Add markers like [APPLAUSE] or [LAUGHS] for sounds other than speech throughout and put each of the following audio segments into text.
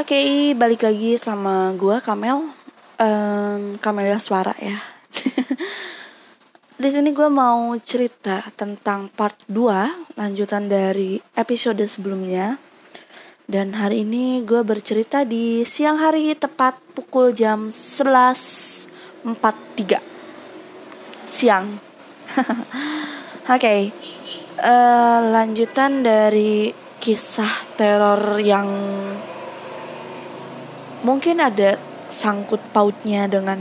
Oke, okay, balik lagi sama gue Kamel. Um, Kamelia Suara ya. [LAUGHS] Di sini gue mau cerita tentang part 2 lanjutan dari episode sebelumnya. Dan hari ini gue bercerita di siang hari tepat pukul jam 11.43 siang. [LAUGHS] Oke, okay. uh, eh, lanjutan dari kisah teror yang mungkin ada sangkut pautnya dengan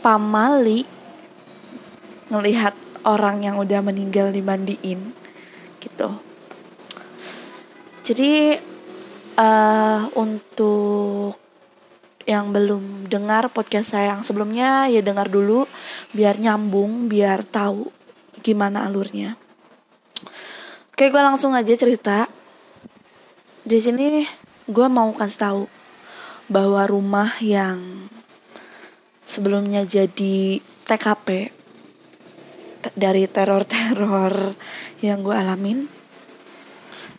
pamali ngelihat orang yang udah meninggal dimandiin gitu. Jadi uh, untuk yang belum dengar podcast saya yang sebelumnya ya dengar dulu biar nyambung biar tahu gimana alurnya. Oke gue langsung aja cerita. Di sini gue mau kasih tahu bahwa rumah yang sebelumnya jadi TKP dari teror-teror [LAUGHS] yang gue alamin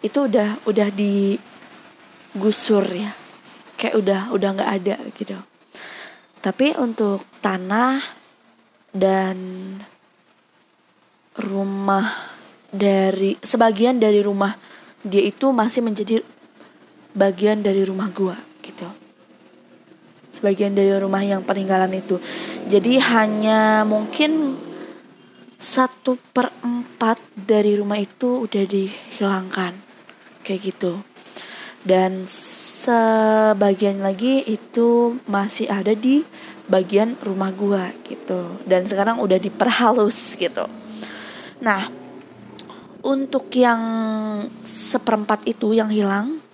itu udah udah digusur ya. Kayak udah udah nggak ada gitu. Tapi untuk tanah dan rumah dari sebagian dari rumah dia itu masih menjadi bagian dari rumah gua gitu sebagian dari rumah yang peninggalan itu. Jadi hanya mungkin satu per empat dari rumah itu udah dihilangkan kayak gitu. Dan sebagian lagi itu masih ada di bagian rumah gua gitu. Dan sekarang udah diperhalus gitu. Nah, untuk yang seperempat itu yang hilang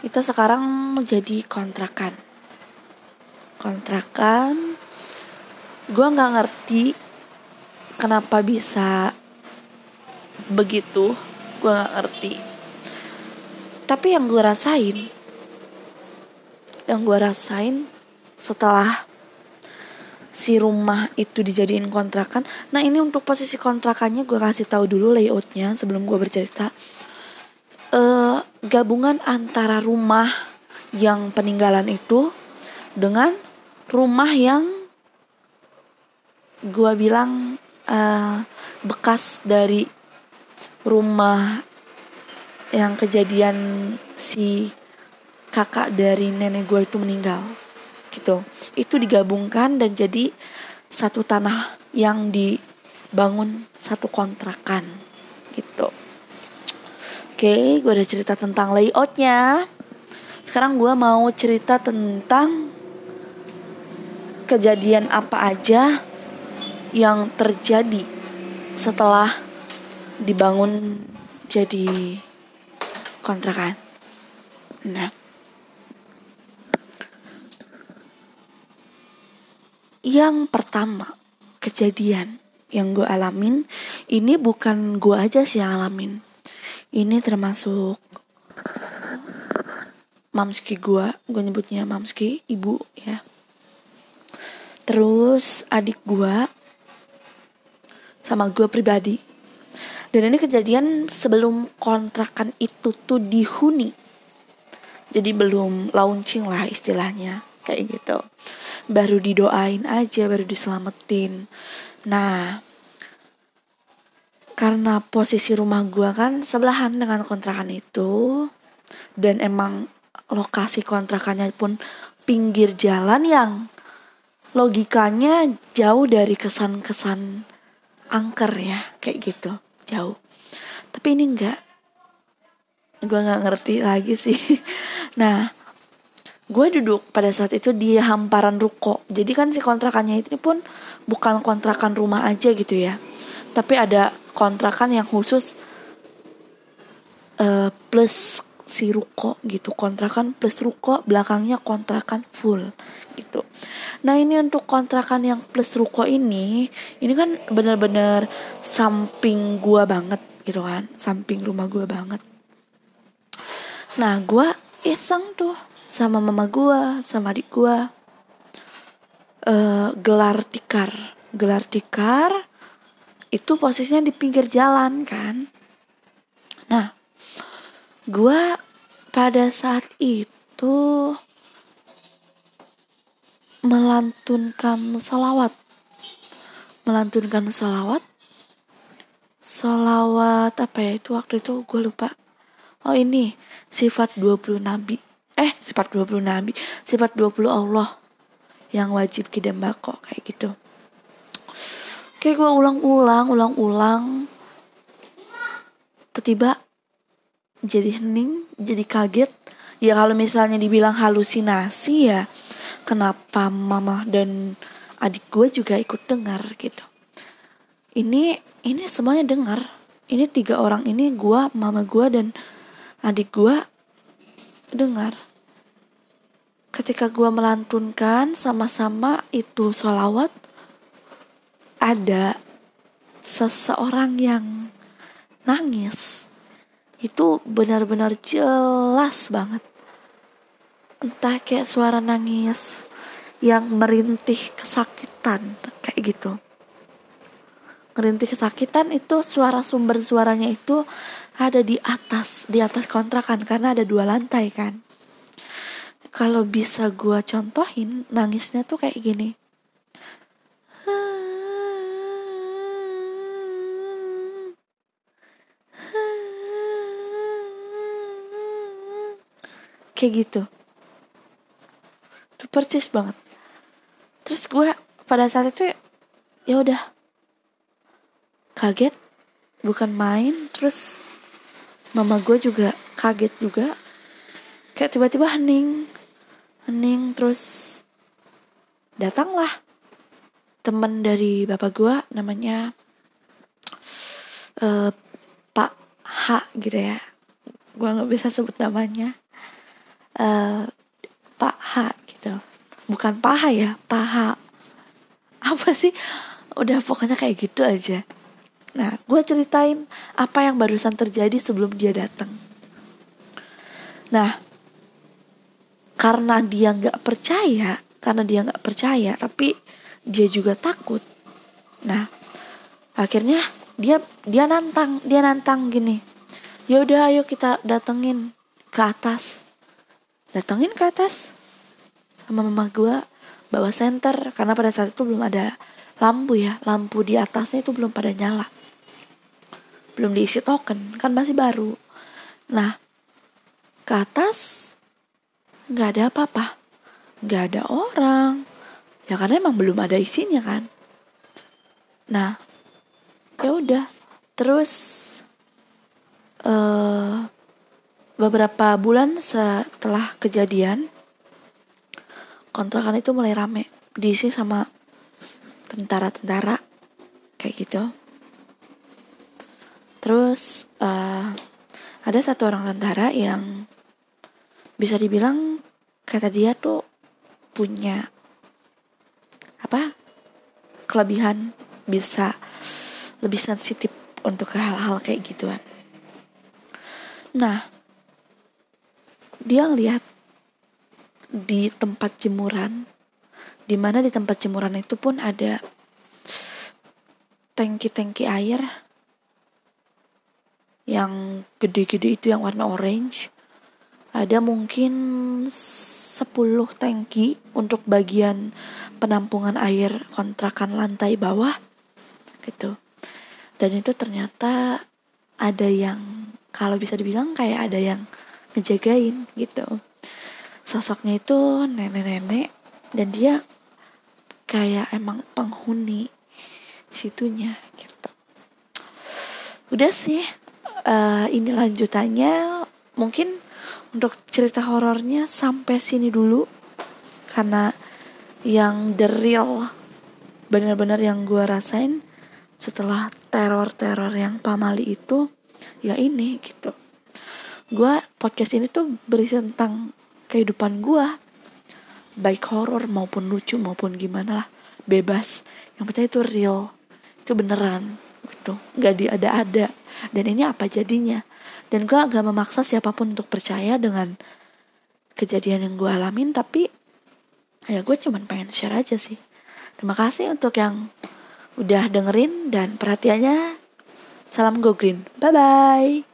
itu sekarang menjadi kontrakan. Kontrakan. Gue nggak ngerti kenapa bisa begitu. Gue nggak ngerti. Tapi yang gue rasain yang gue rasain setelah si rumah itu dijadiin kontrakan. Nah ini untuk posisi kontrakannya gue kasih tahu dulu layoutnya sebelum gue bercerita gabungan antara rumah yang peninggalan itu dengan rumah yang gue bilang uh, bekas dari rumah yang kejadian si kakak dari nenek gue itu meninggal gitu. Itu digabungkan dan jadi satu tanah yang dibangun satu kontrakan gitu oke gue udah cerita tentang layoutnya sekarang gue mau cerita tentang kejadian apa aja yang terjadi setelah dibangun jadi kontrakan. Nah, yang pertama kejadian yang gue alamin ini bukan gue aja sih yang alamin. Ini termasuk mamski gue, gue nyebutnya mamski, ibu ya. Terus adik gue sama gue pribadi. Dan ini kejadian sebelum kontrakan itu tuh dihuni. Jadi belum launching lah istilahnya kayak gitu. Baru didoain aja baru diselamatin. Nah karena posisi rumah gue kan sebelahan dengan kontrakan itu. Dan emang lokasi kontrakannya pun pinggir jalan yang logikanya jauh dari kesan-kesan angker ya kayak gitu jauh. Tapi ini enggak. Gue nggak ngerti lagi sih. [LAUGHS] Nah gue duduk pada saat itu di hamparan ruko. Jadi kan si kontrakannya itu pun bukan kontrakan rumah aja gitu ya. Tapi ada kontrakan yang khusus uh, plus si ruko gitu. Kontrakan plus ruko belakangnya kontrakan full gitu. Nah ini untuk kontrakan yang plus ruko ini ini kan bener-bener samping gua banget gitu kan. Samping rumah gua banget. Nah gua iseng tuh sama mama gua sama adik gua. Uh, gelar tikar. Gelar tikar itu posisinya di pinggir jalan kan? Nah gue pada saat itu melantunkan salawat melantunkan salawat salawat apa ya? Itu waktu itu gue lupa. Oh ini sifat 20 nabi. Eh sifat 20 nabi. Sifat 20 Allah yang wajib kidembako kayak gitu kayak gue ulang-ulang ulang-ulang. Tiba jadi hening jadi kaget. Ya kalau misalnya dibilang halusinasi ya kenapa mama dan adik gue juga ikut dengar gitu. Ini ini semuanya dengar. Ini tiga orang ini gue mama gue dan adik gue dengar. Ketika gue melantunkan sama-sama itu sholawat ada seseorang yang nangis itu benar-benar jelas banget. Entah kayak suara nangis yang merintih kesakitan kayak gitu. Merintih kesakitan itu suara sumber suaranya itu ada di atas di atas kontrakan karena ada dua lantai kan. Kalau bisa gue contohin nangisnya tuh kayak gini kayak gitu. Percis banget. Terus gue pada saat itu ya udah. Kaget bukan main terus mama gue juga kaget juga. Kayak tiba-tiba hening hening terus datanglah teman dari bapak gue namanya uh, Pak H gitu ya. Gue nggak bisa sebut namanya Pak H gitu. Bukan paha ya paha. Apa sih? Udah pokoknya kayak gitu aja. Nah gue ceritain apa yang barusan terjadi sebelum dia datang. Nah karena dia nggak percaya karena dia nggak percaya tapi dia juga takut. Nah akhirnya dia dia nantang dia nantang gini ya udah ayo kita datengin ke atas datengin ke atas sama mama gue bawa senter karena pada saat itu belum ada lampu ya. Lampu di atasnya itu belum pada nyala. Belum diisi token kan masih baru. Nah ke atas nggak ada apa-apa. Nggak ada orang. Ya karena emang belum ada isinya kan. Nah ya udah. Terus uh, beberapa bulan setelah kejadian kontrakan itu mulai rame. Diisi sama tentara-tentara kayak gitu. Terus uh, ada satu orang tentara yang bisa dibilang kata dia tuh punya apa kelebihan bisa lebih sensitif untuk hal-hal kayak gituan. Nah dia ngeliat di tempat jemuran di mana di tempat jemuran itu pun ada tangki-tangki air yang gede-gede itu yang warna orange. Ada mungkin 10 tangki untuk bagian penampungan air kontrakan lantai bawah gitu. Dan itu ternyata ada yang kalau bisa dibilang kayak ada yang ngejagain gitu. Sosoknya itu nenek-nenek dan dia kayak emang penghuni situnya gitu. Udah sih uh, ini lanjutannya. Mungkin untuk cerita horornya sampai sini dulu. Karena yang the real benar-benar yang gue rasain setelah teror-teror yang pamali itu ya ini gitu gue podcast ini tuh berisi tentang kehidupan gue baik horor maupun lucu maupun gimana lah bebas. Yang penting itu real itu beneran gitu. Nggak diada-ada. Dan ini apa jadinya? Dan gue gak memaksa siapa pun untuk percaya dengan kejadian yang gue alamin tapi ya gue cuman pengen share aja sih. Terima kasih untuk yang udah dengerin dan perhatiannya. Salam go green. Bye bye